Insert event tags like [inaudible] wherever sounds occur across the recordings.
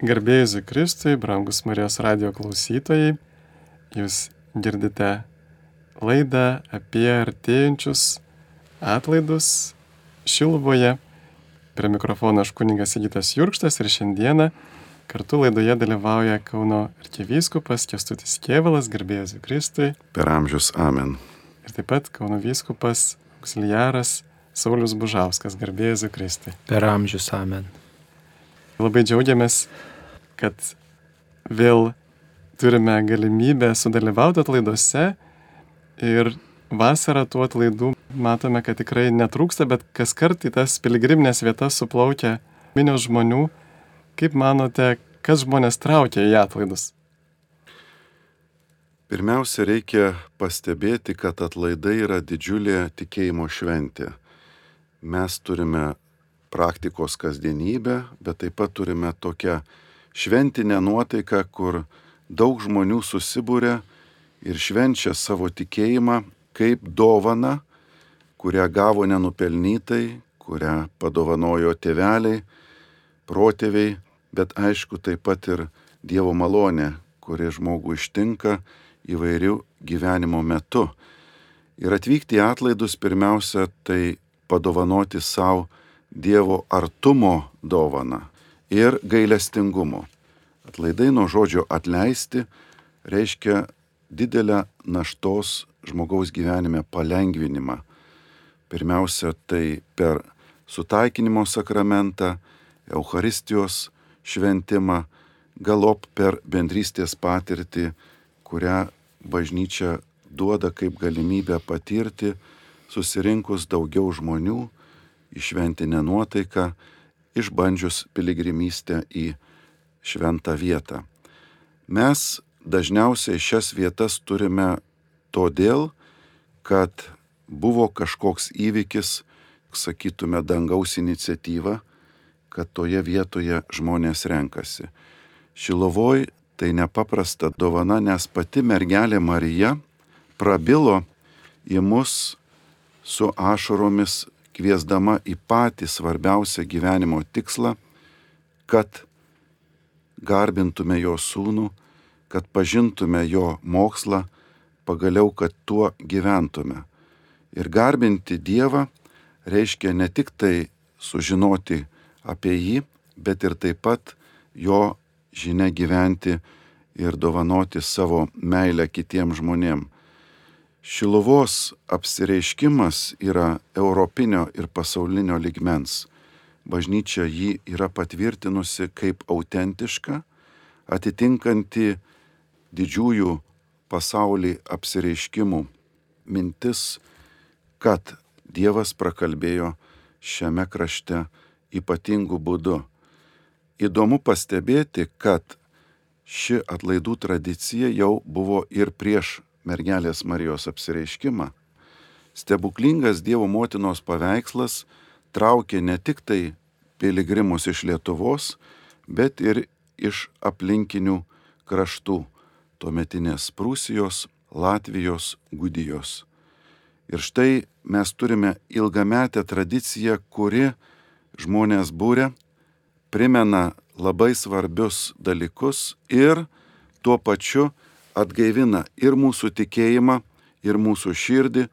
Garbėjus Kristui, brangus Marijos radio klausytojai, jūs girdite laidą apie artėjančius atlaidus Šilvoje. Prie mikrofono aš kuningas Sigitas Jurkštas ir šiandieną kartu laidoje dalyvauja Kauno arkivyskupas Kestutis Kievalas, garbėjus Kristui. Per amžius amen. Ir taip pat Kauno vyskupas auxiliaras Saulis Bužauskas, garbėjus Kristui. Per amžius amen. Labai džiaugiamės, kad vėl turime galimybę sudalyvauti atlaiduose ir vasarą tų atlaidų matome, kad tikrai netrūksta, bet kas kart į tas piligriminės vietas suplaukia minios žmonių. Kaip manote, kas žmonės traukia į atlaidus? Pirmiausia, reikia pastebėti, kad atlaidai yra didžiulė tikėjimo šventė. Mes turime praktikos kasdienybę, bet taip pat turime tokią šventinę nuotaiką, kur daug žmonių susibūrė ir švenčia savo tikėjimą kaip dovana, kurią gavo nenupelnytai, kurią padovanojo tėveliai, protėviai, bet aišku taip pat ir Dievo malonė, kuri žmogų ištinka įvairių gyvenimo metu. Ir atvykti į atlaidus pirmiausia tai padovanoti savo Dievo artumo dovaną ir gailestingumo. Atlaidai nuo žodžio atleisti reiškia didelę naštos žmogaus gyvenime palengvinimą. Pirmiausia, tai per sutaikinimo sakramentą, Eucharistijos šventimą, galop per bendrystės patirtį, kurią bažnyčia duoda kaip galimybę patirti, susirinkus daugiau žmonių į šventinę nuotaiką, išbandžius piligrimystę į šventą vietą. Mes dažniausiai šias vietas turime todėl, kad buvo kažkoks įvykis, sakytume, dangaus iniciatyva, kad toje vietoje žmonės renkasi. Šilovoj tai nepaprasta dovana, nes pati mergelė Marija prabilo į mus su ašaromis kviesdama į patį svarbiausią gyvenimo tikslą, kad garbintume jo sūnų, kad pažintume jo mokslą, pagaliau, kad tuo gyventume. Ir garbinti Dievą reiškia ne tik tai sužinoti apie jį, bet ir taip pat jo žinia gyventi ir dovanoti savo meilę kitiems žmonėms. Šiluvos apsireiškimas yra europinio ir pasaulinio ligmens. Bažnyčia jį yra patvirtinusi kaip autentišką, atitinkanti didžiųjų pasaulį apsireiškimų mintis, kad Dievas prakalbėjo šiame krašte ypatingų būdų. Įdomu pastebėti, kad ši atlaidų tradicija jau buvo ir prieš mergelės Marijos apsireiškimą. Stebuklingas Dievo motinos paveikslas traukė ne tik tai piligrimus iš Lietuvos, bet ir iš aplinkinių kraštų - tuometinės Prūsijos, Latvijos, Gudijos. Ir štai mes turime ilgametę tradiciją, kuri žmonės būrė, primena labai svarbius dalykus ir tuo pačiu atgaivina ir mūsų tikėjimą, ir mūsų širdį,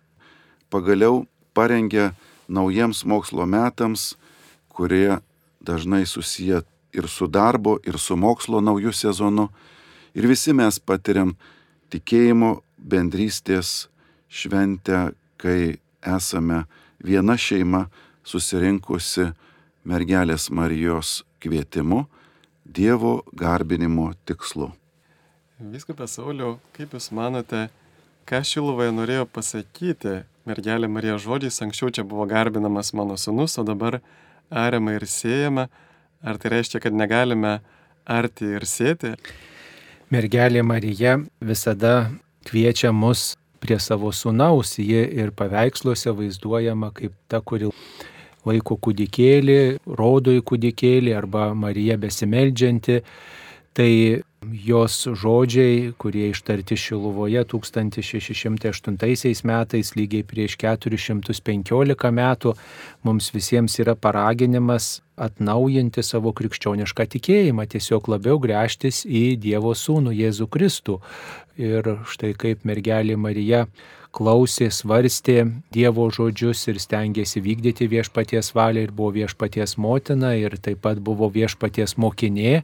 pagaliau parengia naujiems mokslo metams, kurie dažnai susiję ir su darbo, ir su mokslo naujų sezonu. Ir visi mes patiriam tikėjimo bendrystės šventę, kai esame viena šeima susirinkusi mergelės Marijos kvietimu Dievo garbinimo tikslu. Viskupas Sauliau, kaip Jūs manote, ką Šiluvoje norėjo pasakyti mergelė Marija žodžiais, anksčiau čia buvo garbinamas mano sunus, o dabar ariama ir siejama. Ar tai reiškia, kad negalime arti ir sėti? Mergelė Marija visada kviečia mus prie savo sunaus, ji ir paveiksluose vaizduojama kaip ta, kuri laiko kūdikėlį, rodo į kūdikėlį arba Marija besimeldžianti. Tai jos žodžiai, kurie ištarti Šiluvoje 1608 metais, lygiai prieš 415 metų, mums visiems yra paraginimas atnaujinti savo krikščionišką tikėjimą, tiesiog labiau grėžtis į Dievo Sūnų Jėzų Kristų. Ir štai kaip mergelė Marija klausė, svarstė Dievo žodžius ir stengiasi vykdyti viešpaties valią ir buvo viešpaties motina ir taip pat buvo viešpaties mokinė,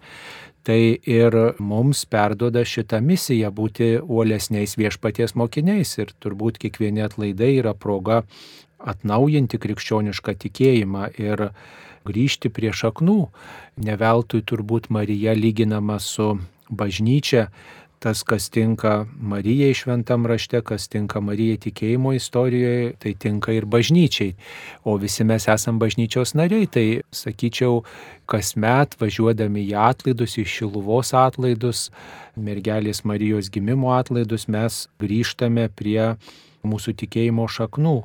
tai ir mums perdoda šitą misiją būti uolesniais viešpaties mokiniais. Ir turbūt kiekvieni atlaidai yra proga atnaujinti krikščionišką tikėjimą ir grįžti prie šaknų. Neveltui turbūt Marija lyginama su bažnyčia, tas, kas tinka Marijai šventam rašte, kas tinka Marijai tikėjimo istorijoje, tai tinka ir bažnyčiai. O visi mes esame bažnyčios nariai, tai sakyčiau, kasmet važiuodami į atlaidus, į Šiluvos atlaidus, mergelės Marijos gimimo atlaidus, mes grįžtame prie mūsų tikėjimo šaknų,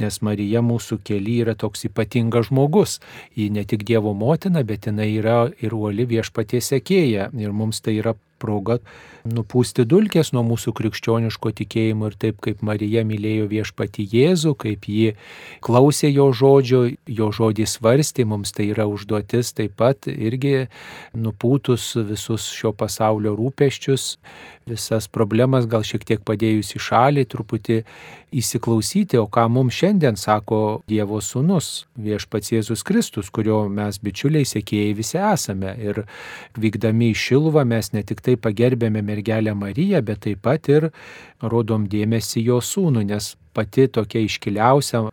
nes Marija mūsų keli yra toks ypatingas žmogus. Ji ne tik Dievo motina, bet jinai yra ir uoli viešpaties sekėja. Ir mums tai yra proga nupūsti dulkės nuo mūsų krikščioniško tikėjimo ir taip kaip Marija mylėjo viešpati Jėzų, kaip ji klausė jo žodžio, jo žodį svarstė, mums tai yra užduotis taip pat irgi nupūtus visus šio pasaulio rūpeščius, visas problemas gal šiek tiek padėjus į šalį, truputį įsiklausyti, o ką mums šiandien sako Dievo sūnus, viešpats Jėzus Kristus, kurio mes bičiuliai sėkėjai visi esame. Ir vykdami į Šiluvą mes ne tik tai pagerbėme mergelę Mariją, bet taip pat ir rodom dėmesį jo sūnų, nes pati tokia iškiliausia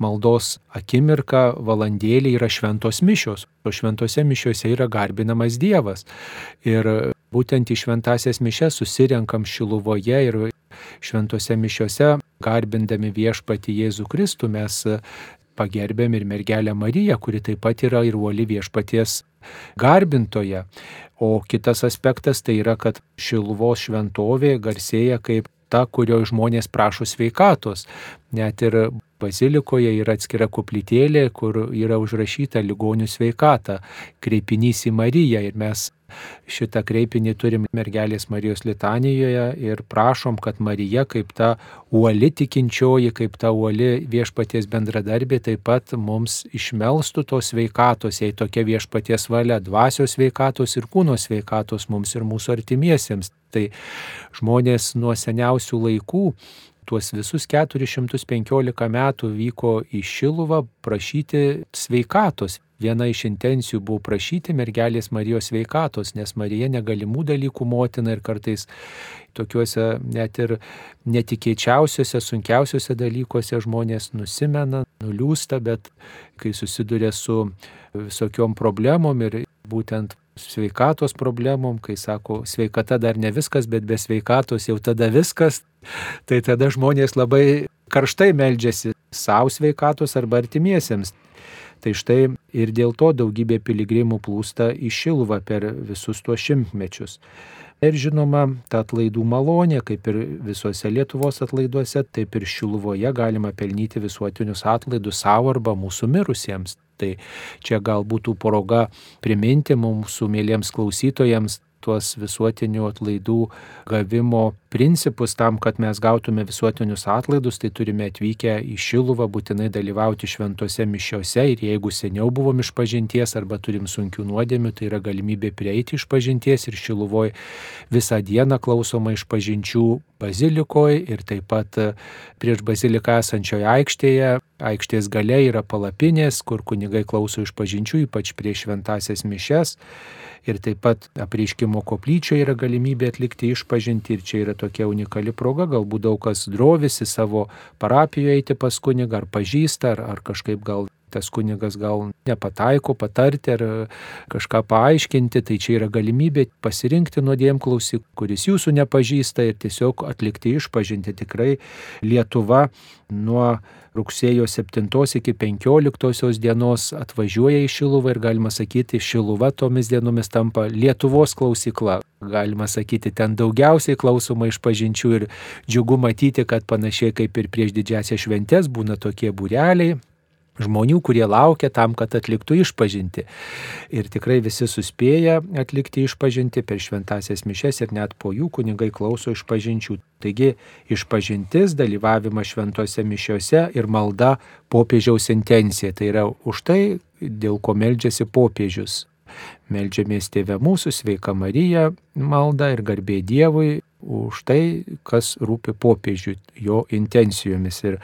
maldos akimirka, valandėlė yra šventos mišios, o šventose mišiose yra garbinamas Dievas. Ir būtent į šventasias mišes susirenkam Šiluvoje ir šventose mišiose, garbindami viešpati Jėzų Kristų, mes pagerbėm ir mergelę Mariją, kuri taip pat yra ir uoli viešpaties garbintoje. O kitas aspektas tai yra, kad Šiluvos šventovė garsėja kaip ta, kurio žmonės prašo sveikatos. Net ir bazilikoje yra atskira koplytėlė, kur yra užrašyta ligonių sveikata, kreipinys į Mariją ir mes šitą kreipinį turim mergelės Marijos litanijoje ir prašom, kad Marija kaip ta uoli tikinčioji, kaip ta uoli viešpaties bendradarbė taip pat mums išmelstų tos sveikatos, jei tokia viešpaties valia, dvasios sveikatos ir kūno sveikatos mums ir mūsų artimiesiems. Tai žmonės nuo seniausių laikų tuos visus 415 metų vyko į Šiluvą prašyti sveikatos. Viena iš intencijų buvo prašyti mergelės Marijos sveikatos, nes Marija negalimų dalykų motina ir kartais tokiuose net ir netikėčiausiuose, sunkiausiuose dalykuose žmonės nusimena, nuliūsta, bet kai susiduria su visokiom problemom ir būtent sveikatos problemom, kai sako, sveikata dar ne viskas, bet be sveikatos jau tada viskas, [laughs] tai tada žmonės labai karštai meldžiasi savo sveikatos arba artimiesiems. Tai štai ir dėl to daugybė piligrimų plūsta į Šiluvą per visus tuos šimtmečius. Ir žinoma, ta atlaidų malonė, kaip ir visuose Lietuvos atlaiduose, taip ir Šiluvoje galima pelnyti visuotinius atlaidus savo arba mūsų mirusiems. Tai čia gal būtų proga priminti mūsų mėlyms klausytojams tuos visuotinių atlaidų gavimo principus. Tam, kad mes gautume visuotinius atlaidus, tai turime atvykę į Šiluvą būtinai dalyvauti šventose mišiose. Ir jeigu seniau buvom iš pažinties arba turim sunkių nuodėmių, tai yra galimybė prieiti iš pažinties. Ir Šiluvoje visą dieną klausoma iš pažinčių bazilikoje ir taip pat prieš baziliką esančioje aikštėje. Aikštės gale yra palapinės, kur kunigai klauso iš pažinčių, ypač prieš šventasias mišes ir taip pat apreiškimo koplyčioje yra galimybė atlikti išpažinti ir čia yra tokia unikali proga, galbūt daug kas drovisi savo parapijoje eiti pas kunigą ar pažįsta, ar, ar kažkaip gal tas kunigas gal nepataiko patarti ar kažką paaiškinti, tai čia yra galimybė pasirinkti nuodėmklausį, kuris jūsų nepažįsta ir tiesiog atlikti išpažinti. Tikrai Lietuva nuo rugsėjo 7 iki 15 dienos atvažiuoja į Šiluvą ir galima sakyti, Šiluva tomis dienomis tampa Lietuvos klausykla. Galima sakyti, ten daugiausiai klausoma iš pažinčių ir džiugu matyti, kad panašiai kaip ir prieš didžiasią šventės būna tokie būreliai, žmonių, kurie laukia tam, kad atliktų išpažinti. Ir tikrai visi suspėja atlikti išpažinti per šventasias mišes ir net po jų kunigai klauso išpažinčių. Taigi išpažintis, dalyvavimas šventose mišiose ir malda popiežiaus intencija. Tai yra už tai, dėl ko meldžiasi popiežius. Meldžiamės Tėvę mūsų, sveika Marija, malda ir garbė Dievui už tai, kas rūpi popiežiui, jo intencijomis. Ir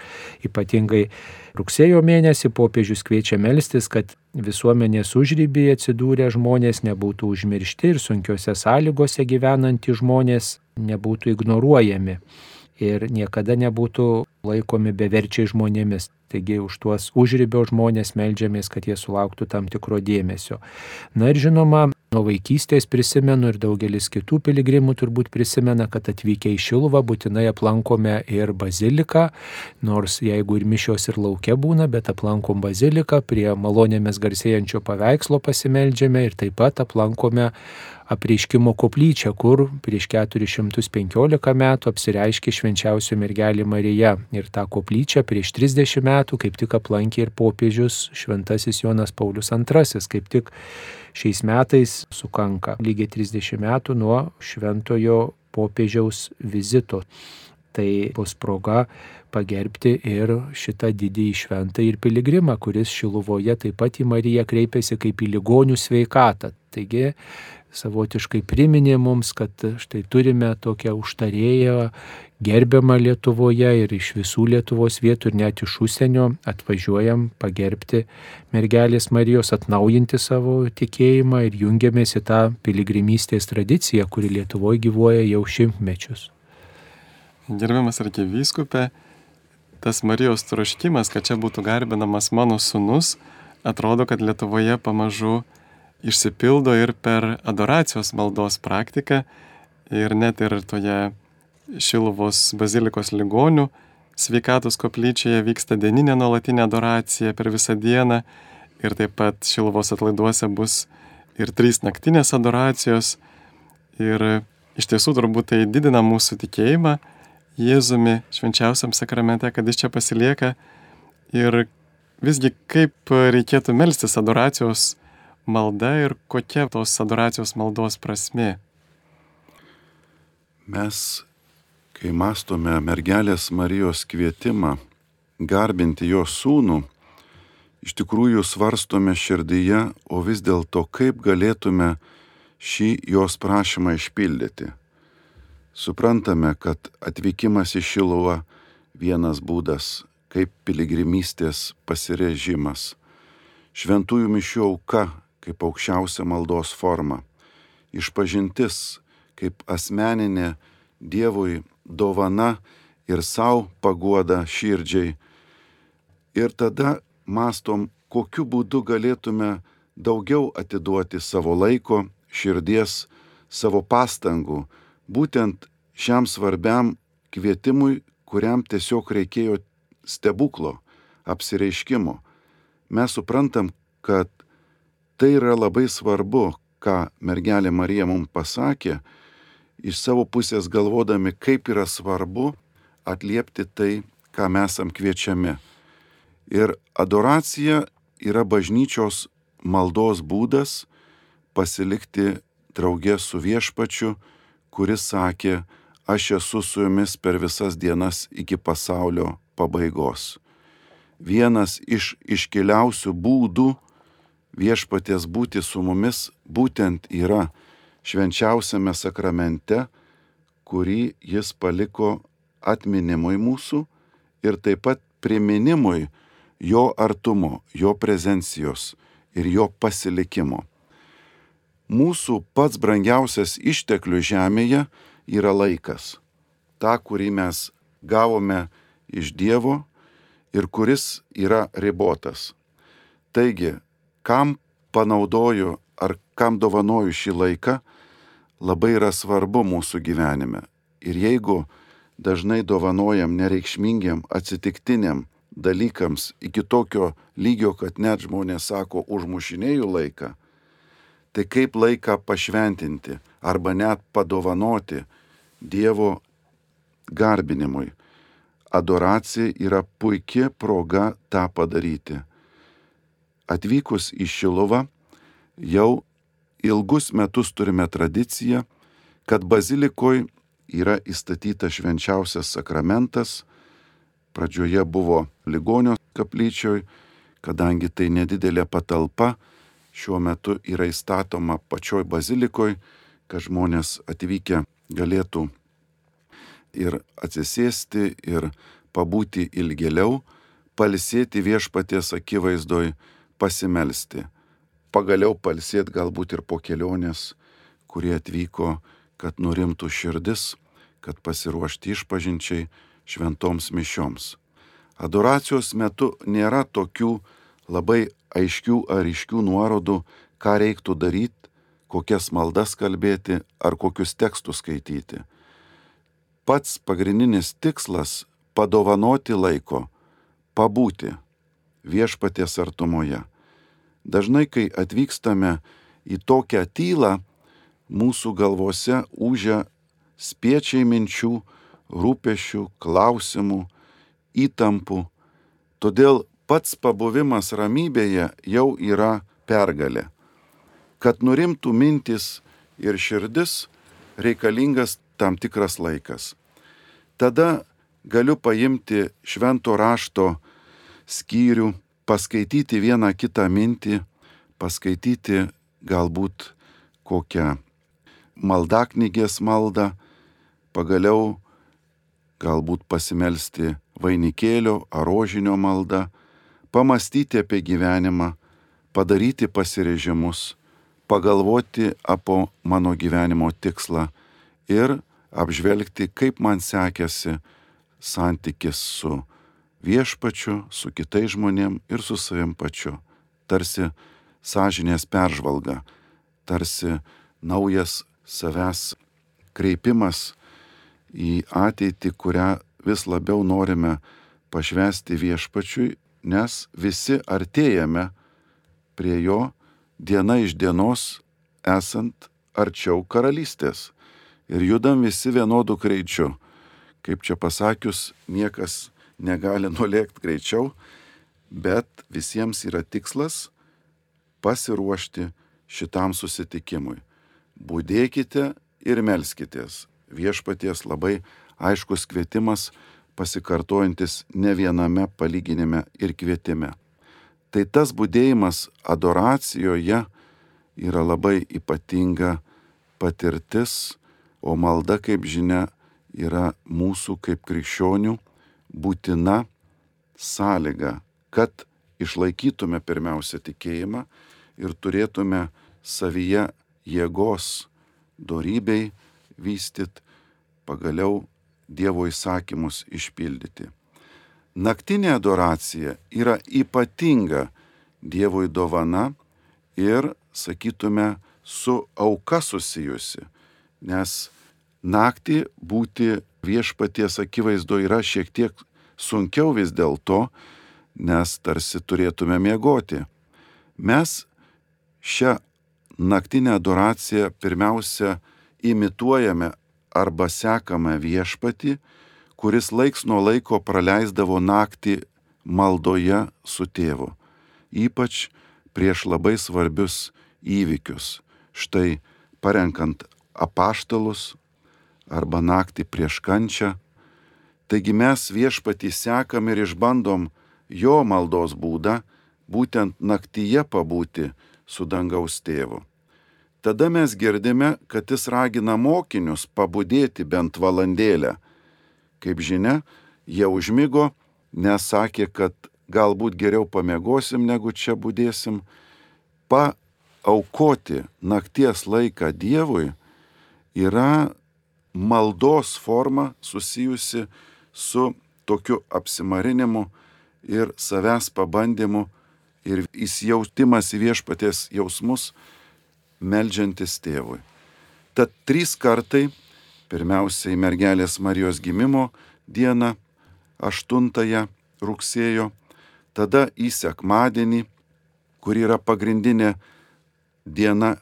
ypatingai rugsėjo mėnesį popiežius kviečia melstis, kad visuomenės užrybėje atsidūrę žmonės nebūtų užmiršti ir sunkiose sąlygose gyvenantys žmonės nebūtų ignoruojami ir niekada nebūtų laikomi beverčiai žmonėmis. Taigi už tuos užribio žmonės melžiamės, kad jie sulauktų tam tikro dėmesio. Na ir žinoma, nuo vaikystės prisimenu ir daugelis kitų piligrimų turbūt prisimena, kad atvykę į Šiluvą būtinai aplankome ir baziliką, nors jeigu ir mišios ir laukia būna, bet aplankom baziliką, prie malonėmis garsėjančio paveikslo pasimeldžiame ir taip pat aplankome apreiškimo koplyčią, kur prieš 415 metų apsireiškė švenčiausia mergelė Marija. Ir tą koplyčią prieš 30 metų kaip tik aplankė ir popiežius šventasis Jonas Paulius II. Kaip tik šiais metais sukanka lygiai 30 metų nuo šventojo popiežiaus vizito. Tai bus proga pagerbti ir šitą didįjį šventą ir piligrimą, kuris Šiluvoje taip pat į Mariją kreipėsi kaip į ligonių sveikatą. Taigi savotiškai priminė mums, kad štai turime tokią užtarėją gerbiamą Lietuvoje ir iš visų Lietuvos vietų ir net iš užsienio atvažiuojam pagerbti mergelės Marijos, atnaujinti savo tikėjimą ir jungiamės į tą piligrimystės tradiciją, kuri Lietuvoje gyvuoja jau šimtmečius. Gerbiamas arkivyskupė, tas Marijos troškimas, kad čia būtų garbinamas mano sunus, atrodo, kad Lietuvoje pamažu išsipildo ir per adoracijos maldos praktiką ir net ir toje Šiluvos bazilikos ligonių sveikatos koplyčioje vyksta dieninė nuolatinė adoracija per visą dieną ir taip pat Šiluvos atlaiduose bus ir trys naktinės adoracijos. Ir iš tiesų turbūt tai didina mūsų tikėjimą Jėzumi švenčiausiam sakramente, kad jis čia pasilieka. Ir visgi kaip reikėtų melstis adoracijos malda ir kokia tos adoracijos maldos prasme? Mes, kai mastome mergelės Marijos kvietimą garbinti jos sūnų, iš tikrųjų svarstome širdyje, o vis dėlto kaip galėtume šį jos prašymą išpildyti. Suprantame, kad atvykimas į Šiluvą vienas būdas, kaip piligrimystės pasirežimas. Šventųjų mišių auka kaip aukščiausia maldos forma, išpažintis kaip asmeninė Dievui dovana ir savo paguoda širdžiai. Ir tada mastom, kokiu būdu galėtume daugiau atiduoti savo laiko, širdies, savo pastangų, būtent šiam svarbiam kvietimui, kuriam tiesiog reikėjo stebuklo, apsireiškimo. Mes suprantam, kad Tai yra labai svarbu, ką mergelė Marija mums pasakė, iš savo pusės galvodami, kaip yra svarbu atliepti tai, ką mes esam kviečiami. Ir adoracija yra bažnyčios maldos būdas pasilikti draugė su viešpačiu, kuris sakė, aš esu su jumis per visas dienas iki pasaulio pabaigos. Vienas iš iškiliausių būdų viešpaties būti su mumis būtent yra švenčiausiame sakramente, kurį jis paliko atminimui mūsų ir taip pat priminimui jo artumo, jo prezencijos ir jo pasilikimo. Mūsų pats brangiausias išteklių žemėje yra laikas. Ta, kurį mes gavome iš Dievo ir kuris yra ribotas. Taigi kam panaudoju ar kam dovanoju šį laiką, labai yra svarbu mūsų gyvenime. Ir jeigu dažnai dovanojam nereikšmingiam, atsitiktiniam dalykams iki tokio lygio, kad net žmonės sako, užmušinėjų laiką, tai kaip laiką pašventinti arba net padovanoti Dievo garbinimui. Adoracija yra puikia proga tą padaryti. Atvykus į Šiluvą jau ilgus metus turime tradiciją, kad bazilikoje yra įstatytas švenčiausias sakramentas. Pradžioje buvo ligonio kaplyčioj, kadangi tai nedidelė patalpa, šiuo metu yra įstatoma pačioj bazilikoje, kad žmonės atvykę galėtų ir atsisėsti, ir pabūti ilgėliau, palsėti viešpaties akivaizdoj, pasimelsti. Pagaliau palsėti galbūt ir po kelionės, kurie atvyko, kad nurimtų širdis, kad pasiruošti išpažinčiai šventoms mišioms. Adoracijos metu nėra tokių labai aiškių ar ryškių nuorodų, ką reiktų daryti, kokias maldas kalbėti ar kokius tekstus skaityti. Pats pagrindinis tikslas - padovanoti laiko, pabūti viešpaties artumoje. Dažnai, kai atvykstame į tokią tylą, mūsų galvose užia spiečiai minčių, rūpešių, klausimų, įtampų. Todėl pats pabuvimas ramybėje jau yra pergalė. Kad nurimtų mintis ir širdis, reikalingas tam tikras laikas. Tada galiu paimti švento rašto skyrių, paskaityti vieną kitą mintį, paskaityti galbūt kokią maldaknygės maldą, pagaliau galbūt pasimelsti vainikėlio ar rožinio maldą, pamastyti apie gyvenimą, padaryti pasirežimus, pagalvoti apie mano gyvenimo tikslą ir apžvelgti, kaip man sekėsi santykis su viešpačiu, su kitais žmonėm ir su savim pačiu. Tarsi sąžinės peržvalga, tarsi naujas savęs kreipimas į ateitį, kurią vis labiau norime pašvesti viešpačiui, nes visi artėjame prie jo diena iš dienos esant arčiau karalystės ir judam visi vienodų greičiu. Kaip čia pasakius, niekas negali nulėkti greičiau, bet visiems yra tikslas pasiruošti šitam susitikimui. Būdėkite ir melskitės. Viešpaties labai aiškus kvietimas, pasikartojantis ne viename palyginime ir kvietime. Tai tas būdėjimas adoracijoje yra labai ypatinga patirtis, o malda, kaip žinia, yra mūsų kaip krikščionių būtina sąlyga, kad išlaikytume pirmiausia tikėjimą ir turėtume savyje jėgos dorybei vystyti, pagaliau Dievo įsakymus išpildyti. Naktinė adoracija yra ypatinga Dievui dovana ir, sakytume, su auka susijusi, nes naktį būti viešpaties akivaizdo yra šiek tiek sunkiau vis dėlto, nes tarsi turėtume miegoti. Mes šią naktinę adoraciją pirmiausia imituojame arba sekame viešpati, kuris laiks nuo laiko praleisdavo naktį maldoje su tėvu, ypač prieš labai svarbius įvykius. Štai parenkant apaštalus arba naktį prieš kančią. Taigi mes viešpatį sekam ir išbandom jo maldos būdą, būtent naktyje pabūti su dangaus tėvu. Tada mes girdime, kad jis ragina mokinius pabudėti bent valandėlę. Kaip žinia, jie užmygo, nes sakė, kad galbūt geriau pamiegosim, negu čia būdėsim. Paaukoti nakties laiką Dievui yra maldos forma susijusi su tokiu apsimarinimu ir savęs pabandymu ir įsijautimas į viešpaties jausmus, melžiantis tėvui. Tad trys kartai, pirmiausiai mergelės Marijos gimimo dieną, 8 rugsėjo, tada į sekmadienį, kur yra pagrindinė diena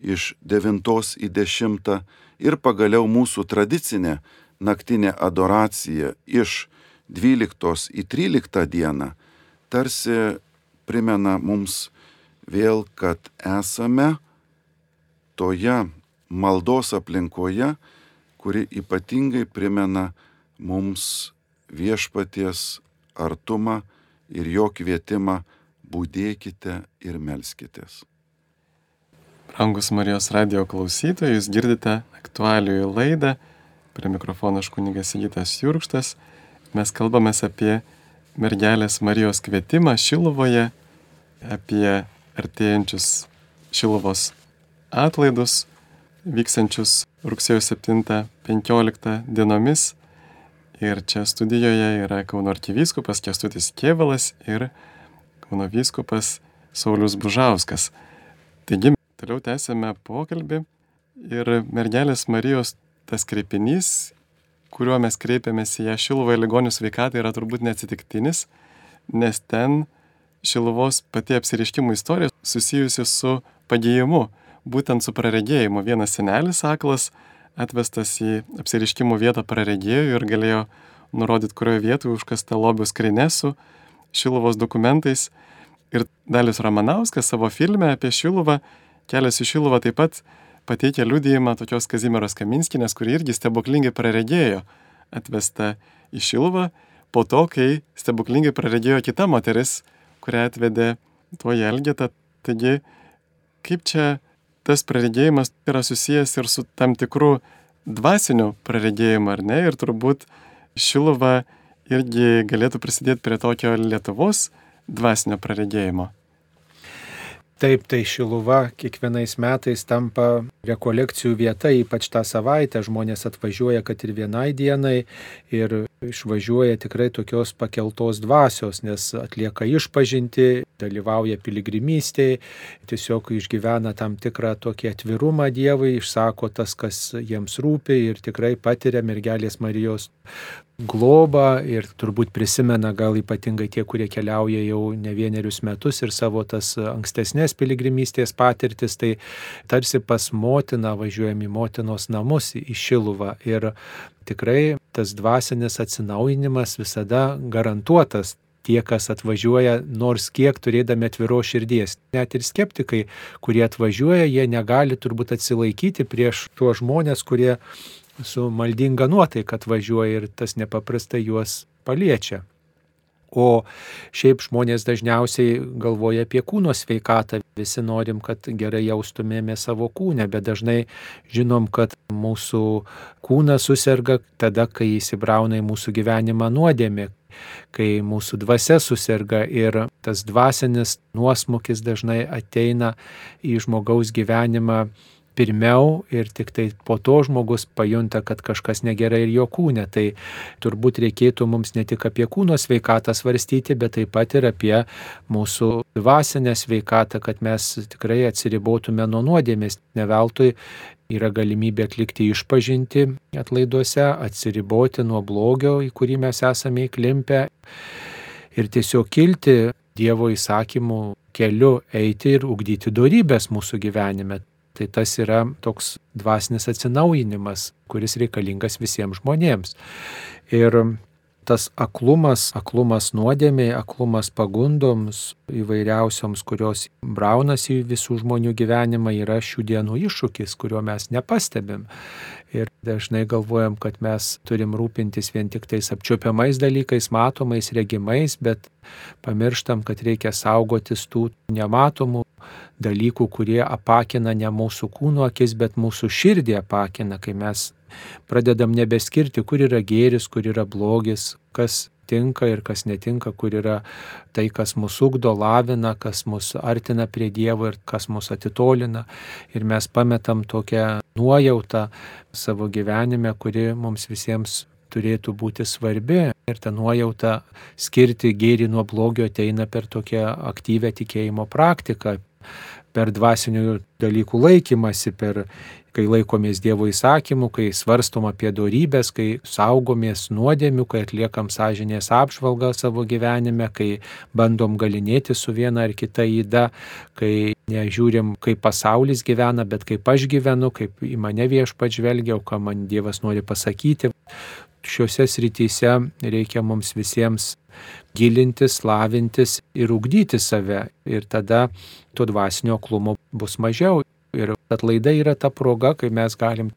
iš 9 į 10 ir pagaliau mūsų tradicinė naktinė adoracija iš 12 į 13 dieną, tarsi primena mums vėl, kad esame toje maldos aplinkoje, kuri ypatingai primena mums viešpaties artumą ir jo kvietimą būdėkite ir melskitės. Rangus Marijos radio klausytojai, jūs girdite aktualiųjų laidą. Prie mikrofono aš kunigas Įgytas Jurkštas. Mes kalbame apie mergelės Marijos kvietimą Šiluvoje, apie artėjančius Šiluvos atlaidus, vyksančius rugsėjo 7-15 dienomis. Ir čia studijoje yra Kauno arkivyskupas Kestutis Kievalas ir Kauno vyskupas Saulis Bužauskas. Taigi, toliau tęsėme pokalbį ir mergelės Marijos tas kreipinys, kuriuo mes kreipiamės į ją Šiluvoje ligonių sveikatą, yra turbūt neatsitiktinis, nes ten Šiluvos pati apsiriškimų istorija susijusi su padėjimu, būtent su praregėjimu. Vienas senelis aklas atvestas į apsiriškimų vietą praregėjo ir galėjo nurodyti, kurioje vietoje užkasta lobio skrinė su Šiluvos dokumentais. Ir Dalis Ramanauskas savo filme apie Šiluvą, kelias į Šiluvą taip pat pateikė liudijimą tokios Kazimieros Kaminskinės, kuri irgi stebuklingai praregėjo atvesta į Šiluvą po to, kai stebuklingai praregėjo kita moteris, kurią atvedė tuo Jelgeta. Taigi, kaip čia tas praregėjimas yra susijęs ir su tam tikru dvasiniu praregėjimu, ar ne? Ir turbūt Šiluva irgi galėtų prisidėti prie tokio Lietuvos dvasinio praregėjimo. Taip, tai Šiluva kiekvienais metais tampa rekolekcijų vieta, ypač tą savaitę žmonės atvažiuoja, kad ir vienai dienai ir išvažiuoja tikrai tokios pakeltos dvasios, nes atlieka išpažinti, dalyvauja piligrimystėje, tiesiog išgyvena tam tikrą tokį atvirumą Dievui, išsako tas, kas jiems rūpi ir tikrai patiria mergelės Marijos globą ir turbūt prisimena gal ypatingai tie, kurie keliauja jau ne vienerius metus ir savo tas ankstesnės piligrimystės patirtis, tai tarsi pas motiną važiuojam į motinos namus į Šiluvą ir tikrai tas dvasinis atsinaujinimas visada garantuotas tie, kas atvažiuoja, nors kiek turėdami atviro širdies. Net ir skeptikai, kurie atvažiuoja, jie negali turbūt atsilaikyti prieš tuos žmonės, kurie su maldinga nuotaika atvažiuoja ir tas nepaprastai juos paliečia. O šiaip žmonės dažniausiai galvoja apie kūno sveikatą. Visi norim, kad gerai jaustumėme savo kūnę, bet dažnai žinom, kad mūsų kūnas susirga tada, kai įsibrauna į mūsų gyvenimą nuodėmė, kai mūsų dvasia susirga ir tas dvasinis nuosmukis dažnai ateina į žmogaus gyvenimą pirmiau ir tik tai po to žmogus pajunta, kad kažkas negerai ir jo kūne. Tai turbūt reikėtų mums ne tik apie kūno sveikatą svarstyti, bet taip pat ir apie mūsų dvasinę sveikatą, kad mes tikrai atsiribotume nuo nuodėmės. Neveltui yra galimybė atlikti išpažinti atlaiduose, atsiriboti nuo blogio, į kurį mes esame įklimpę ir tiesiog kilti Dievo įsakymų keliu eiti ir ugdyti darybės mūsų gyvenime. Tai tas yra toks dvasinis atsinaujinimas, kuris reikalingas visiems žmonėms. Ir tas aklumas, aklumas nuodėmiai, aklumas pagundoms įvairiausioms, kurios braunasi į visų žmonių gyvenimą, yra šių dienų iššūkis, kurio mes nepastebim. Ir dažnai galvojam, kad mes turim rūpintis vien tik tais apčiopiamais dalykais, matomais, regimais, bet pamirštam, kad reikia saugotis tų nematomų dalykų, kurie apakina ne mūsų kūno akis, bet mūsų širdį apakina, kai mes pradedam nebeskirti, kur yra gėris, kur yra blogis, kas tinka ir kas netinka, kur yra tai, kas mus ugdo, lavina, kas mus artina prie Dievo ir kas mus atitolina. Ir mes pametam tokią nuojautą savo gyvenime, kuri mums visiems turėtų būti svarbi. Ir ta nuojauta skirti gėrį nuo blogio ateina per tokią aktyvę tikėjimo praktiką, per dvasinių dalykų laikymasi, per kai laikomės Dievo įsakymų, kai svarstom apie darybės, kai saugomės nuodėmių, kai atliekam sąžinės apžvalgą savo gyvenime, kai bandom galinėti su viena ar kita įda, kai nežiūrim, kaip pasaulis gyvena, bet kaip aš gyvenu, kaip į mane viešpat žvelgia, o ką man Dievas nori pasakyti. Šiuose srityse reikia mums visiems gilintis, lavintis ir ugdyti save. Ir tada to dvasinio klumo bus mažiau. Ir atlaidai yra ta proga, kai mes galim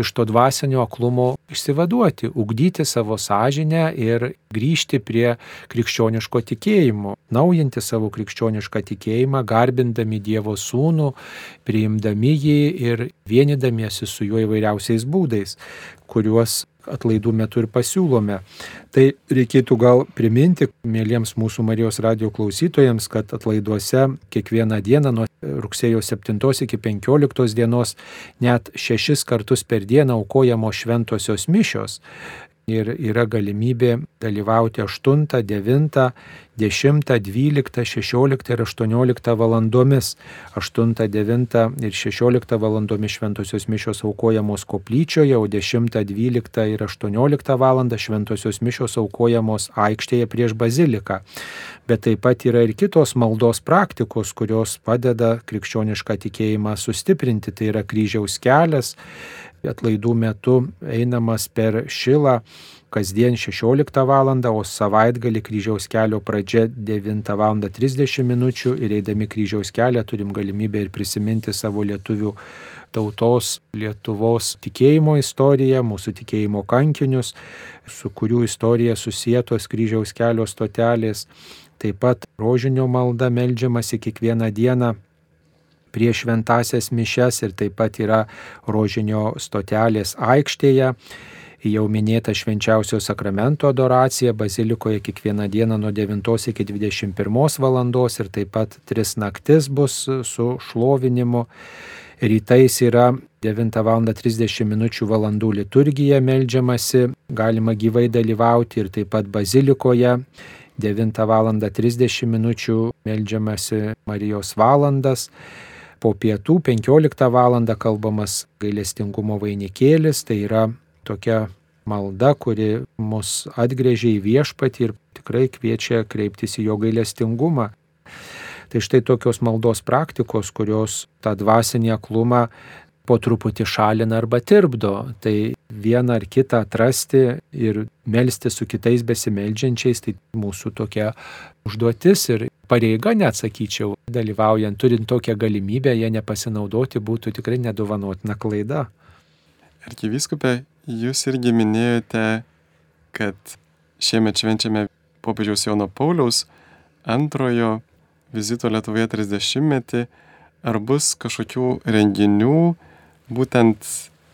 iš to dvasinio aklumo išsivaduoti, ugdyti savo sąžinę ir grįžti prie krikščioniško tikėjimo, naujinti savo krikščionišką tikėjimą, garbindami Dievo sūnų, priimdami jį ir vienydamiesi su juo įvairiausiais būdais, kuriuos atlaidų metu ir pasiūlome. Tai reikėtų gal priminti, mėlyms mūsų Marijos radio klausytojams, kad atlaiduose kiekvieną dieną nuo rugsėjo 7 iki 15 dienos net šešis kartus per dieną aukojamos šventosios mišios ir yra galimybė dalyvauti 8, 9, 10, 12, 16 ir 18 valandomis. 8, 9 ir 16 valandomis šventosios mišios aukojamos koplyčioje, o 10, 12 ir 18 val. šventosios mišios aukojamos aikštėje prieš baziliką. Bet taip pat yra ir kitos maldos praktikos, kurios padeda krikščionišką tikėjimą sustiprinti. Tai yra kryžiaus kelias, atlaidų metu einamas per šilą kasdien 16 val. o savaitgalį kryžiaus kelio pradžia 9 val. 30 min. ir eidami kryžiaus kelią turim galimybę ir prisiminti savo lietuvių tautos Lietuvos tikėjimo istoriją, mūsų tikėjimo kankinius, su kurių istorija susijėtos kryžiaus kelio stotelės. Taip pat rožinio malda melžiamasi kiekvieną dieną prieš šventasias mišes ir taip pat yra rožinio stotelės aikštėje. Jau minėta švenčiausio sakramento adoracija bazilikoje kiekvieną dieną nuo 9 iki 21 valandos ir taip pat 3 naktis bus su šlovinimu. Rytais yra 9 val. 30 min. valandų liturgija melžiamasi, galima gyvai dalyvauti ir taip pat bazilikoje 9 val. 30 min. melžiamasi Marijos valandas po pietų 15 val. kalbamas gailestingumo vainikėlis, tai yra tokia malda, kuri mus atgrėžia į viešpatį ir tikrai kviečia kreiptis į jo gailestingumą. Tai štai tokios maldos praktikos, kurios tą dvasinį aklumą po truputį šalina arba tirpdo. Tai vieną ar kitą atrasti ir melsti su kitais besimeldžiančiais, tai mūsų tokia užduotis ir pareiga, neatsakyčiau, dalyvaujant, turint tokią galimybę, ją nepasinaudoti būtų tikrai nedovanotina klaida. Arkivyskupė, jūs irgi minėjote, kad šiemet švenčiame popiežiaus Jono Pauliaus antrojo vizito Lietuvoje 30-metį. Ar bus kažkokių renginių būtent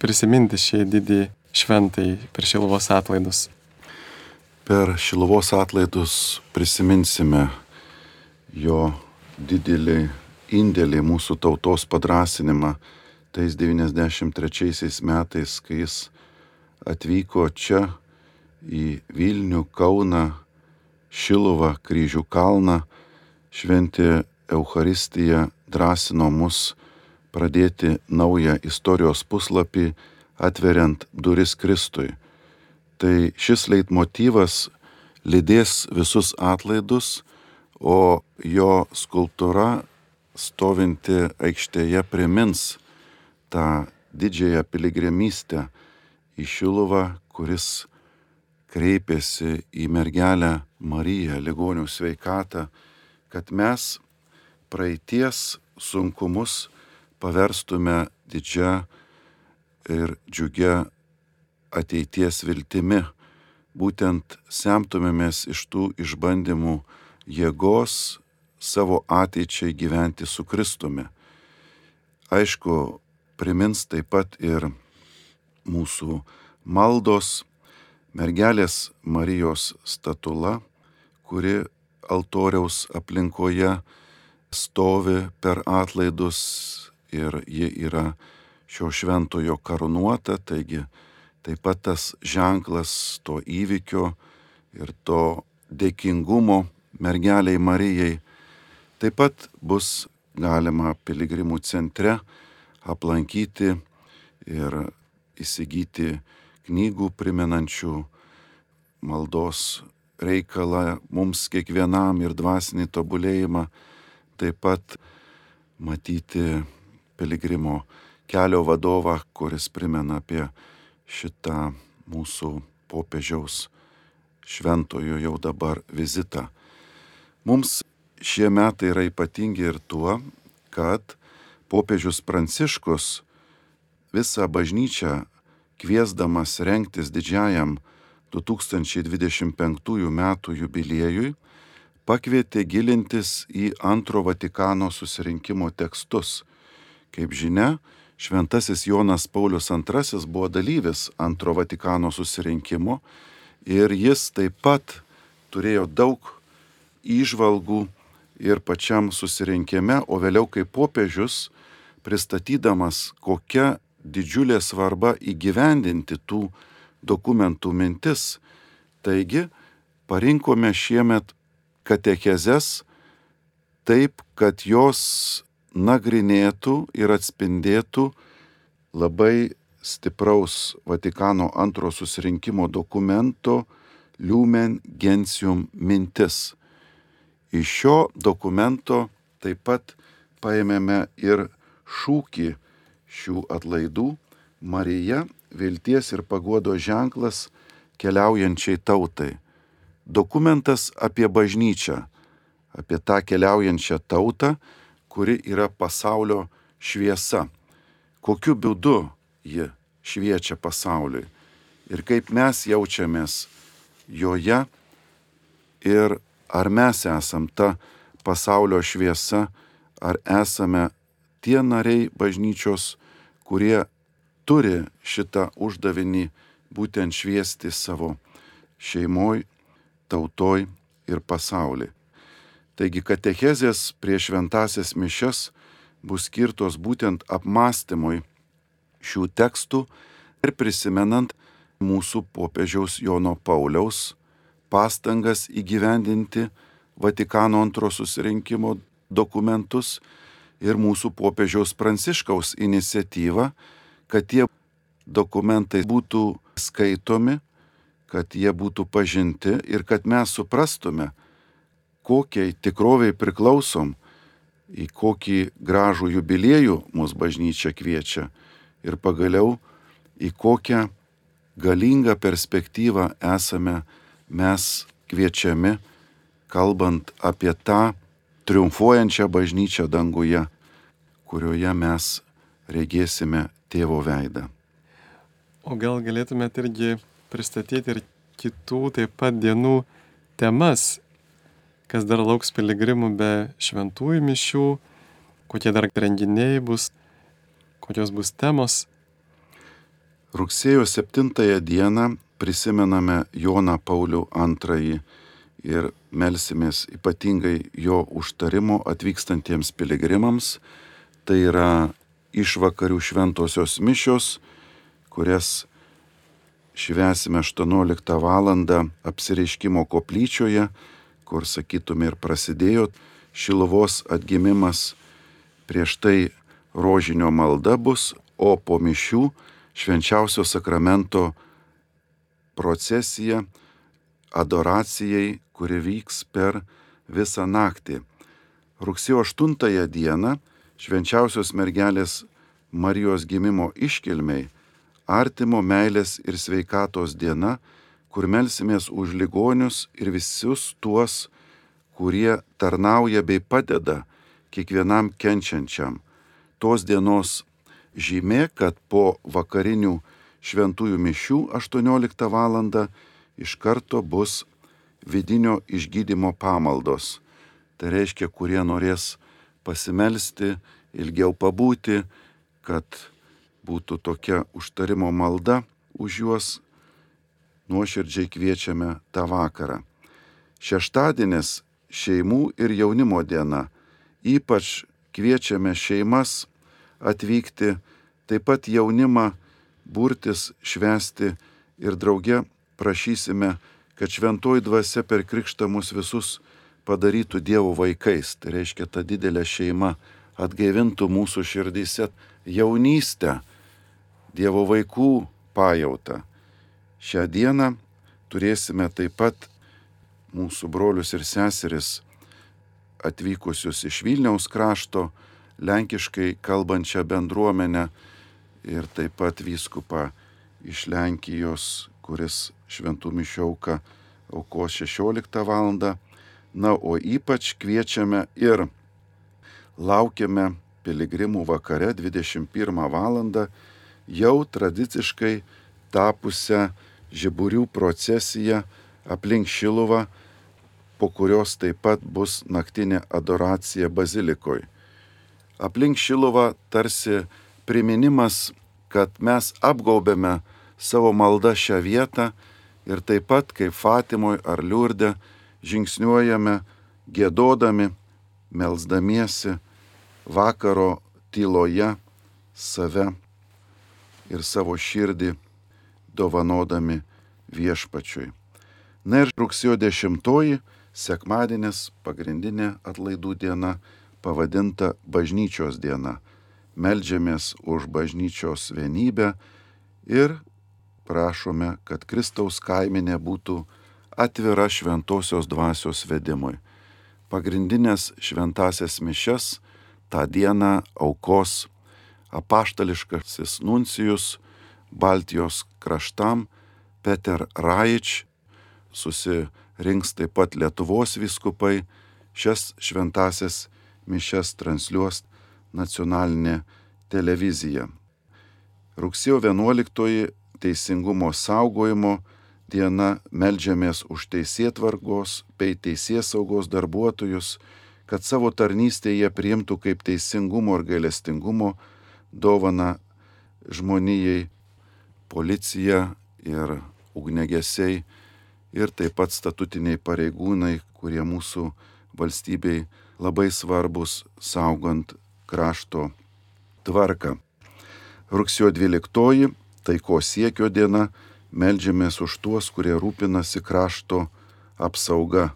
prisiminti šį didį šventai per Šilovos atlaidus? Per Šilovos atlaidus prisiminsime jo didelį indėlį mūsų tautos padrasinimą tais 93 metais, kai jis atvyko čia į Vilnių, Kauną, Šiluvą, Kryžių kalną, šventė Euharistiją, drąsino mus pradėti naują istorijos puslapį, atveriant duris Kristui. Tai šis leitmotyvas lydės visus atlaidus, o jo skulptūra stovinti aikštėje primins tą didžiąją piligrimystę į Šiluvą, kuris kreipėsi į mergelę Mariją, ligonių sveikatą, kad mes praeities sunkumus paverstume didžią ir džiugia ateities viltimi, būtent semtumėmės iš tų išbandymų jėgos savo ateičiai gyventi su Kristumi. Aišku, primins taip pat ir mūsų maldos mergelės Marijos statula, kuri altoriaus aplinkoje stovi per atlaidus ir ji yra šio šventojo karūnuota, taigi taip pat tas ženklas to įvykio ir to dėkingumo mergeliai Marijai. Taip pat bus galima piligrimų centre aplankyti ir įsigyti knygų primenančių maldos reikalą mums kiekvienam ir dvasinį tobulėjimą, taip pat matyti piligrimo kelio vadovą, kuris primena apie šitą mūsų popiežiaus šventojo jau dabar vizitą. Mums šie metai yra ypatingi ir tuo, kad popiežius Pranciškus visą bažnyčią kviesdamas renktis didžiajam 2025 metų jubiliejui, pakvietė gilintis į antro Vatikano susirinkimo tekstus. Kaip žinia, Šventasis Jonas Paulius II buvo dalyvis antro Vatikano susirinkimo ir jis taip pat turėjo daug įžvalgų ir pačiam susirinkime, o vėliau kaip popiežius, pristatydamas, kokia didžiulė svarba įgyvendinti tų dokumentų mintis. Taigi, parinkome šiemet katechezes taip, kad jos nagrinėtų ir atspindėtų labai stipraus Vatikano antro susirinkimo dokumento Lumen Gentium mintis. Iš šio dokumento taip pat paėmėme ir šūkį šių atlaidų Marija vilties ir paguodo ženklas keliaujančiai tautai. Dokumentas apie bažnyčią, apie tą keliaujančią tautą, kuri yra pasaulio šviesa. Kokiu būdu ji šviečia pasauliui ir kaip mes jaučiamės joje ir ar mes esam ta pasaulio šviesa, ar esame tie nariai bažnyčios, kurie turi šitą uždavinį būtent šviesti savo šeimoj, tautoj ir pasaulį. Taigi katechezės prieš šventasias mišes bus skirtos būtent apmąstymui šių tekstų ir prisimenant mūsų popiežiaus Jono Pauliaus pastangas įgyvendinti Vatikano antro susirinkimo dokumentus ir mūsų popiežiaus Pranciškaus iniciatyvą, kad tie dokumentai būtų skaitomi, kad jie būtų pažinti ir kad mes suprastume, kokiai tikroviai priklausom, į kokį gražų jubiliejų mūsų bažnyčia kviečia ir pagaliau į kokią galingą perspektyvą esame mes kviečiami, kalbant apie tą triumfuojančią bažnyčią danguje, kurioje mes regėsime tėvo veidą. O gal galėtumėte irgi pristatyti ir kitų taip pat dienų temas, kas dar lauks piligrimų be šventųjų mišių, kokie dar renginiai bus, kokios bus temos. Rugsėjo 7 dieną prisimename Joną Paulių II ir melsimės ypatingai jo užtarimo atvykstantiems piligrimams. Tai yra išvakarių šventosios mišios, kurias švesime 18 val. apsireiškimo koplyčioje, kur sakytume ir prasidėjo Šilovos atgimimas, prieš tai rožinio malda bus, o po mišių švenčiausio sakramento procesija adoracijai, kuri vyks per visą naktį. Rugsėjo 8 dieną švenčiausios mergelės Marijos gimimo iškilmiai, artimo meilės ir sveikatos diena, kur melsimės už ligonius ir visus tuos, kurie tarnauja bei padeda kiekvienam kenčiančiam. Tos dienos žymė, kad po vakarinių šventųjų mišių 18 val. iš karto bus vidinio išgydymo pamaldos. Tai reiškia, kurie norės pasimelsti, ilgiau pabūti, kad būtų tokia užtarimo malda už juos, nuoširdžiai kviečiame tą vakarą. Šeštadienis šeimų ir jaunimo diena. Ypač kviečiame šeimas atvykti, taip pat jaunimą burtis, švesti ir drauge prašysime, kad šventoji dvasia per krikštą mus visus padarytų Dievo vaikais. Tai reiškia, ta didelė šeima atgaivintų mūsų širdyse jaunystę, Dievo vaikų pajautą. Šią dieną turėsime taip pat mūsų brolius ir seseris atvykusius iš Vilniaus krašto, lenkiškai kalbančią bendruomenę ir taip pat vyskupą iš Lenkijos, kuris šventų mišiauką aukos 16 val. Na, o ypač kviečiame ir laukiame piligrimų vakare 21 val. jau tradiciškai tapusią žiburių procesiją aplink Šiluvą, po kurios taip pat bus naktinė adoracija bazilikoje. Aplink Šiluvą tarsi priminimas, kad mes apgaubėme savo maldą šią vietą ir taip pat kaip Fatimoje ar Liurdė žingsniuojame gėdodami, melzdamiesi vakaro tyloje save ir savo širdį dovanodami viešpačiui. Na ir rugsėjo 10 sekmadienis pagrindinė atlaidų diena pavadinta bažnyčios diena. Meldžiamės už bažnyčios vienybę ir prašome, kad Kristaus kaiminė būtų atvira šventosios dvasios vedimui. Pagrindinės šventasias mišes tą dieną aukos apaštališkasis nuncijus Baltijos kraštam Peter Raič, susirinks taip pat Lietuvos viskupai, šias šventasias mišes transliuos nacionalinė televizija. Rugsėjo 11 teisingumo saugojimo diena melžiamės už teisėtvarkos bei teisės saugos darbuotojus, kad savo tarnystėje priimtų kaip teisingumo ir gailestingumo dovana žmonijai policija ir ugnegesiai ir taip pat statutiniai pareigūnai, kurie mūsų valstybei labai svarbus saugant krašto tvarką. Rugsėjo 12 taiko siekio diena melžiamės už tuos, kurie rūpinasi krašto apsauga.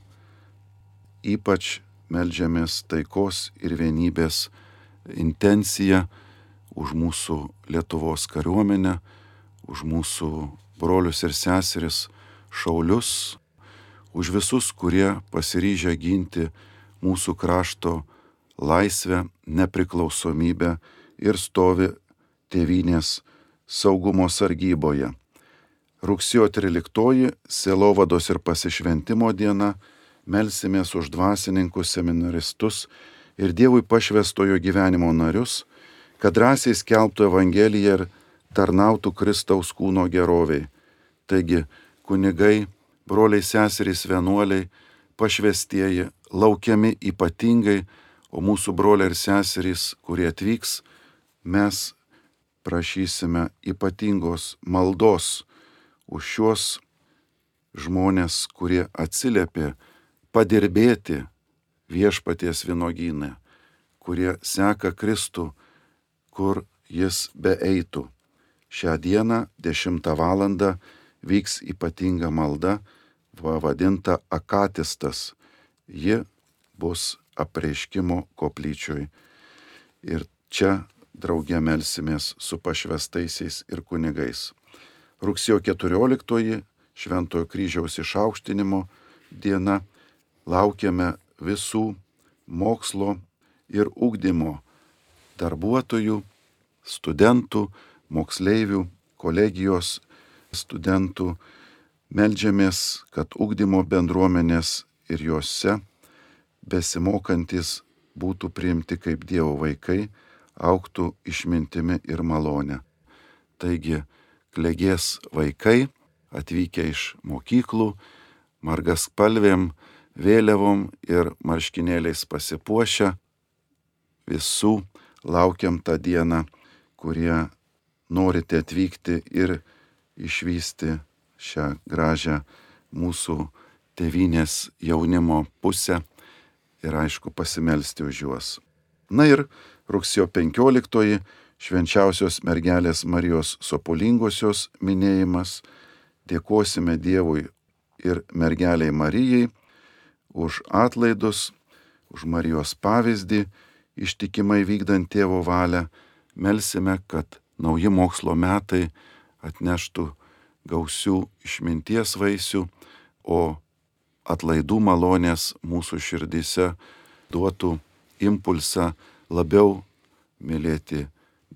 Ypač melžiamės taikos ir vienybės intenciją už mūsų Lietuvos kariuomenę, už mūsų brolius ir seseris šaulius, už visus, kurie pasiryžę ginti mūsų krašto laisvę, nepriklausomybę ir stovi tėvynės saugumo sargyboje. Rugsėjo 13 Selovados ir pasišventimo diena melsimės už dvasininkus, seminaristus ir Dievui pašvestojo gyvenimo narius, kad drąsiai skelbtų Evangeliją ir tarnautų Kristaus kūno geroviai. Taigi, kunigai, broliai seserys vienuoliai, pašvestieji, laukiami ypatingai, o mūsų broliai ir seserys, kurie atvyks, mes prašysime ypatingos maldos už šios žmonės, kurie atsiliepė padirbėti viešpaties vynogynę, kurie seka Kristų, kur jis beeitų. Šią dieną 10 val. vyks ypatinga malda, vadinta akatistas. Ji bus apreiškimo koplyčioj. Ir čia draugė melsimės su pašvestaisiais ir kunigais. Rugsėjo 14 Šventojo kryžiaus išaukštinimo diena laukiame visų mokslo ir ugdymo darbuotojų, studentų, moksleivių, kolegijos studentų. Meldžiamės, kad ugdymo bendruomenės ir juose besimokantis būtų priimti kaip Dievo vaikai, auktų išmintimi ir malonė. Taigi, klegės vaikai atvykę iš mokyklų, margas palvėm, vėliavom ir marškinėliais pasipuošę, visų laukiam tą dieną, kurie norite atvykti ir išvysti šią gražią mūsų tevinės jaunimo pusę ir aišku pasimelsti už juos. Na ir rugsėjo 15 švenčiausios mergelės Marijos Sopulingosios minėjimas. Dėkosime Dievui ir mergeliai Marijai už atlaidus, už Marijos pavyzdį, ištikimai vykdant tėvo valią. Melsime, kad nauji mokslo metai atneštų gausių išminties vaisių, o atlaidų malonės mūsų širdise duotų impulsą labiau mylėti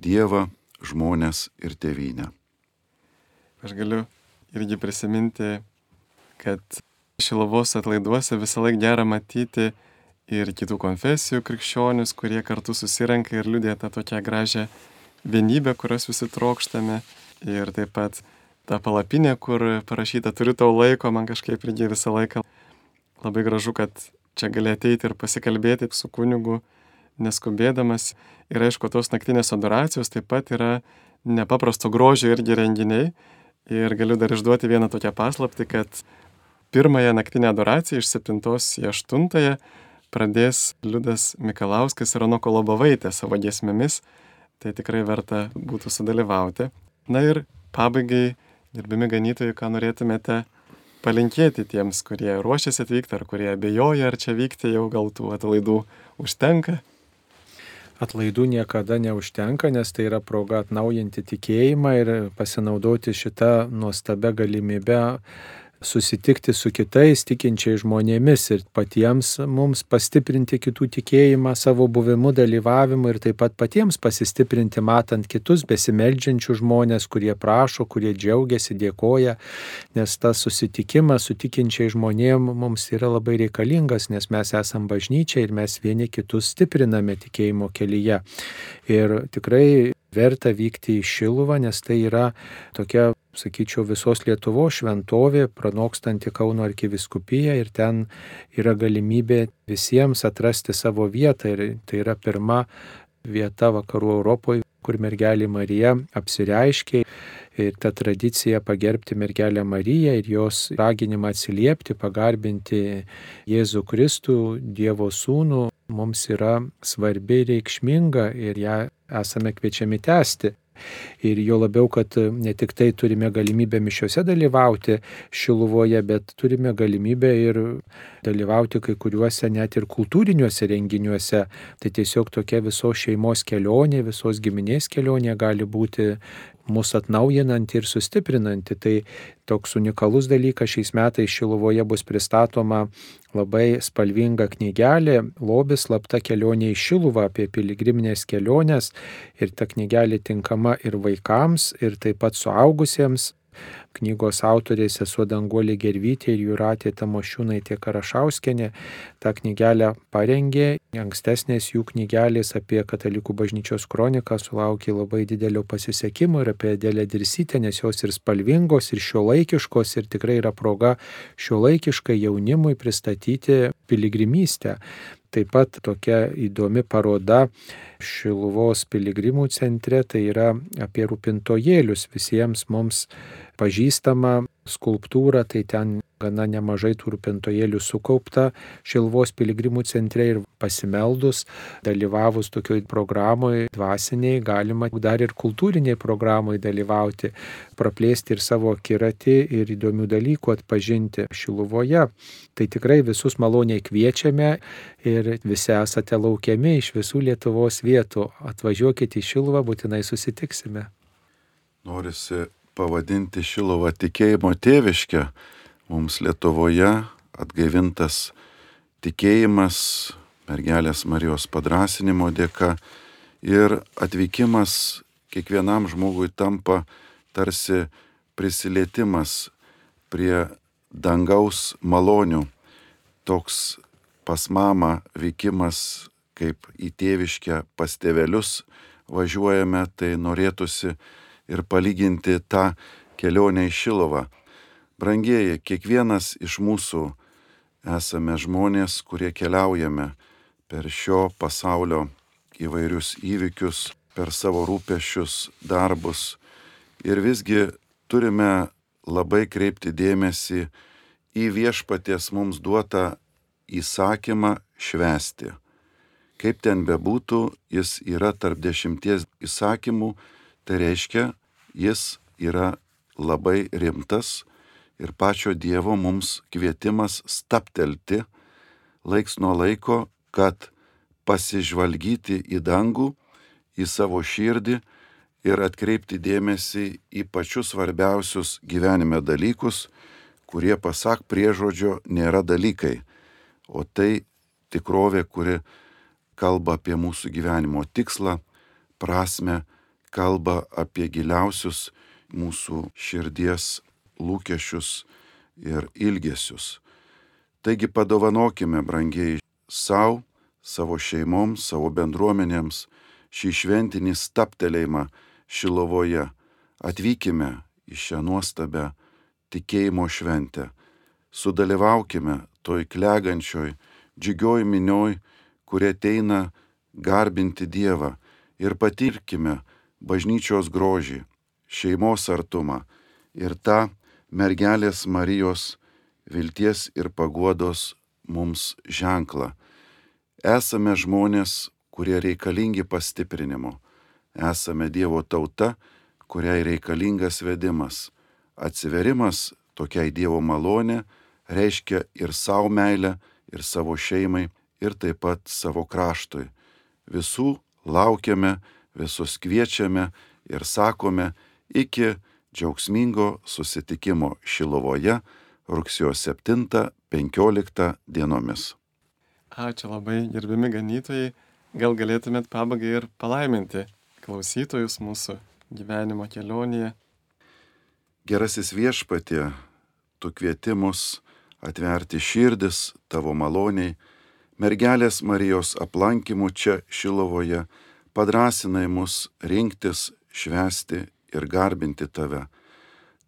Dievą, žmonės ir tėvynę. aš galiu irgi prisiminti, kad Šilovos atlaiduose visą laiką gera matyti ir kitų konfesijų krikščionius, kurie kartu susirenka ir liūdė tą tokią gražią vienybę, kurios visi trokštame. Ir taip pat ta palapinė, kur parašyta turiu tau laiko, man kažkaip irgi visą laiką labai gražu, kad čia gali ateiti ir pasikalbėti su kunigu, neskubėdamas. Ir aišku, tos naktinės adoracijos taip pat yra nepaprasto grožio irgi renginiai. Ir galiu dar išduoti vieną tokią paslapti, kad pirmąją naktinę adoraciją iš 7 į 8 pradės Liudas Mikalauskas ir Anoko Lobovaitė savo giesmėmis, tai tikrai verta būtų sudalyvauti. Na ir pabaigai, gerbimi ganytojai, ką norėtumėte palinkėti tiems, kurie ruošiasi atvykti ar kurie abejoja, ar čia vykti jau gal tų atlaidų užtenka? Atlaidų niekada neužtenka, nes tai yra proga atnaujinti tikėjimą ir pasinaudoti šitą nuostabę galimybę susitikti su kitais tikinčiais žmonėmis ir patiems mums pastiprinti kitų tikėjimą savo buvimu, dalyvavimu ir taip pat patiems pasistiprinti matant kitus besimeldžiančių žmonės, kurie prašo, kurie džiaugiasi, dėkoja, nes tas susitikimas su tikinčiais žmonėmis mums yra labai reikalingas, nes mes esame bažnyčia ir mes vieni kitus stipriname tikėjimo kelyje. Ir tikrai verta vykti į Šiluvą, nes tai yra tokia, sakyčiau, visos Lietuvos šventovė, pranokstanti Kauno arkiviskupiją ir ten yra galimybė visiems atrasti savo vietą. Ir tai yra pirma vieta vakarų Europoje, kur mergelė Marija apsireiškė ir ta tradicija pagerbti mergelę Mariją ir jos raginimą atsiliepti, pagarbinti Jėzų Kristų, Dievo Sūnų, mums yra svarbi ir reikšminga ir ją esame kviečiami tęsti. Ir jo labiau, kad ne tik tai turime galimybę mišiuose dalyvauti Šiluvoje, bet turime galimybę ir dalyvauti kai kuriuose net ir kultūriniuose renginiuose. Tai tiesiog tokia visos šeimos kelionė, visos giminės kelionė gali būti mus atnaujinanti ir sustiprinanti. Tai toks unikalus dalykas šiais metais Šilovoje bus pristatoma labai spalvinga knygelė Lobis slapta kelionė į Šiluvą apie piligriminės keliones ir ta knygelė tinkama ir vaikams, ir taip pat suaugusiems knygos autoriai sesuo Danguolė Gervytė ir Juratė Tamošiūnaitė Karašauskenė tą knygelę parengė. Ankstesnės jų knygelės apie katalikų bažnyčios kroniką sulaukė labai didelio pasisekimo ir apie Dėlę Dirsytę, nes jos ir spalvingos, ir šiuolaikiškos, ir tikrai yra proga šiuolaikiškai jaunimui pristatyti piligrimystę. Taip pat tokia įdomi paroda Šiluvos piligrimų centre, tai yra apie rūpintojėlius. Visiems mums pažįstama skulptūra, tai ten gana nemažai tų rūpintojėlių sukaupta Šilvos piligrimų centre ir pasimeldus, dalyvavus tokioj programoje dvasiniai, galima dar ir kultūriniai programoje dalyvauti, praplėsti ir savo kiratį ir įdomių dalykų atpažinti Šiluvoje. Tai tikrai visus maloniai kviečiame ir visi esate laukiami iš visų Lietuvos vietų. Atvažiuokite į Šiluvą, būtinai susitiksime. Norisi pavadinti Šiluvą tikėjimo tėviškę mums Lietuvoje atgaivintas tikėjimas mergelės Marijos padrasinimo dėka ir atvykimas kiekvienam žmogui tampa tarsi prisilietimas prie dangaus malonių. Toks pas mamą vykimas kaip į tėviškę pas tėvelius važiuojame, tai norėtųsi ir palyginti tą kelionę į Šilovą Brangieji, kiekvienas iš mūsų esame žmonės, kurie keliaujame per šio pasaulio įvairius įvykius, per savo rūpešius, darbus. Ir visgi turime labai kreipti dėmesį į viešpaties mums duotą įsakymą švesti. Kaip ten bebūtų, jis yra tarp dešimties įsakymų, tai reiškia, jis yra labai rimtas ir pačio Dievo mums kvietimas staptelti laiks nuo laiko, kad pasižvalgyti į dangų, į savo širdį ir atkreipti dėmesį į pačius svarbiausius gyvenime dalykus, kurie pasak priežodžio nėra dalykai, o tai tikrovė, kuri kalba apie mūsų gyvenimo tikslą, prasme, kalba apie giliausius mūsų širdies lūkesčius ir ilgesius. Taigi padovanokime, brangiai, savo, savo šeimoms, savo bendruomenėms šį šventinį staptelėjimą Šilovoje. Atvykime į šią nuostabę tikėjimo šventę. Sudalyvaukime toj klegančioj, džiugioj minioj, kurie ateina garbinti Dievą ir patirkime bažnyčios grožį, šeimos artumą ir tą mergelės Marijos vilties ir paguodos mums ženklą. Esame žmonės, kurie reikalingi pastiprinimo. Esame Dievo tauta, kuriai reikalingas vedimas. Atsiverimas tokiai Dievo malonė reiškia ir savo meilę, ir savo šeimai, ir taip pat savo kraštui. Visų laukiame, visus kviečiame ir sakome iki džiaugsmingo susitikimo Šilovoje rugsėjo 7-15 dienomis. Ačiū labai, gerbimi ganytojai. Gal galėtumėt pabaigai ir palaiminti klausytojus mūsų gyvenimo kelionėje. Gerasis viešpatie, tu kvietimus atverti širdis tavo maloniai, mergelės Marijos aplankimu čia Šilovoje, padrasinai mus rinktis, švesti ir garbinti tave.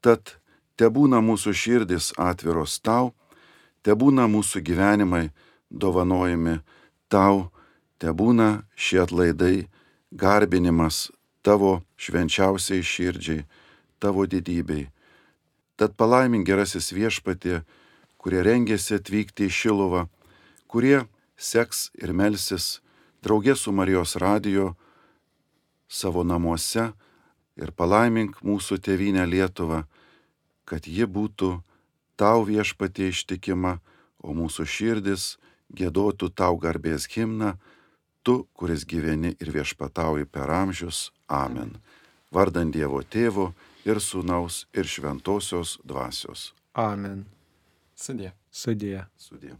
Tad te būna mūsų širdis atviros tau, te būna mūsų gyvenimai dovanojami tau, te būna šie atlaidai garbinimas tavo švenčiausiai širdžiai, tavo didybei. Tad palaimink gerasis viešpatė, kurie rengėsi atvykti į Šilovą, kurie seks ir melsis draugė su Marijos radijo savo namuose ir palaimink mūsų tėvynę Lietuvą, kad ji būtų tau viešpatie ištikima, o mūsų širdis gėdotų tau garbės himną, tu, kuris gyveni ir viešpatauji per amžius. Amen. Vardant Dievo tėvo ir sūnaus ir šventosios dvasios. Amen. Sudė. Sudė. Sudė.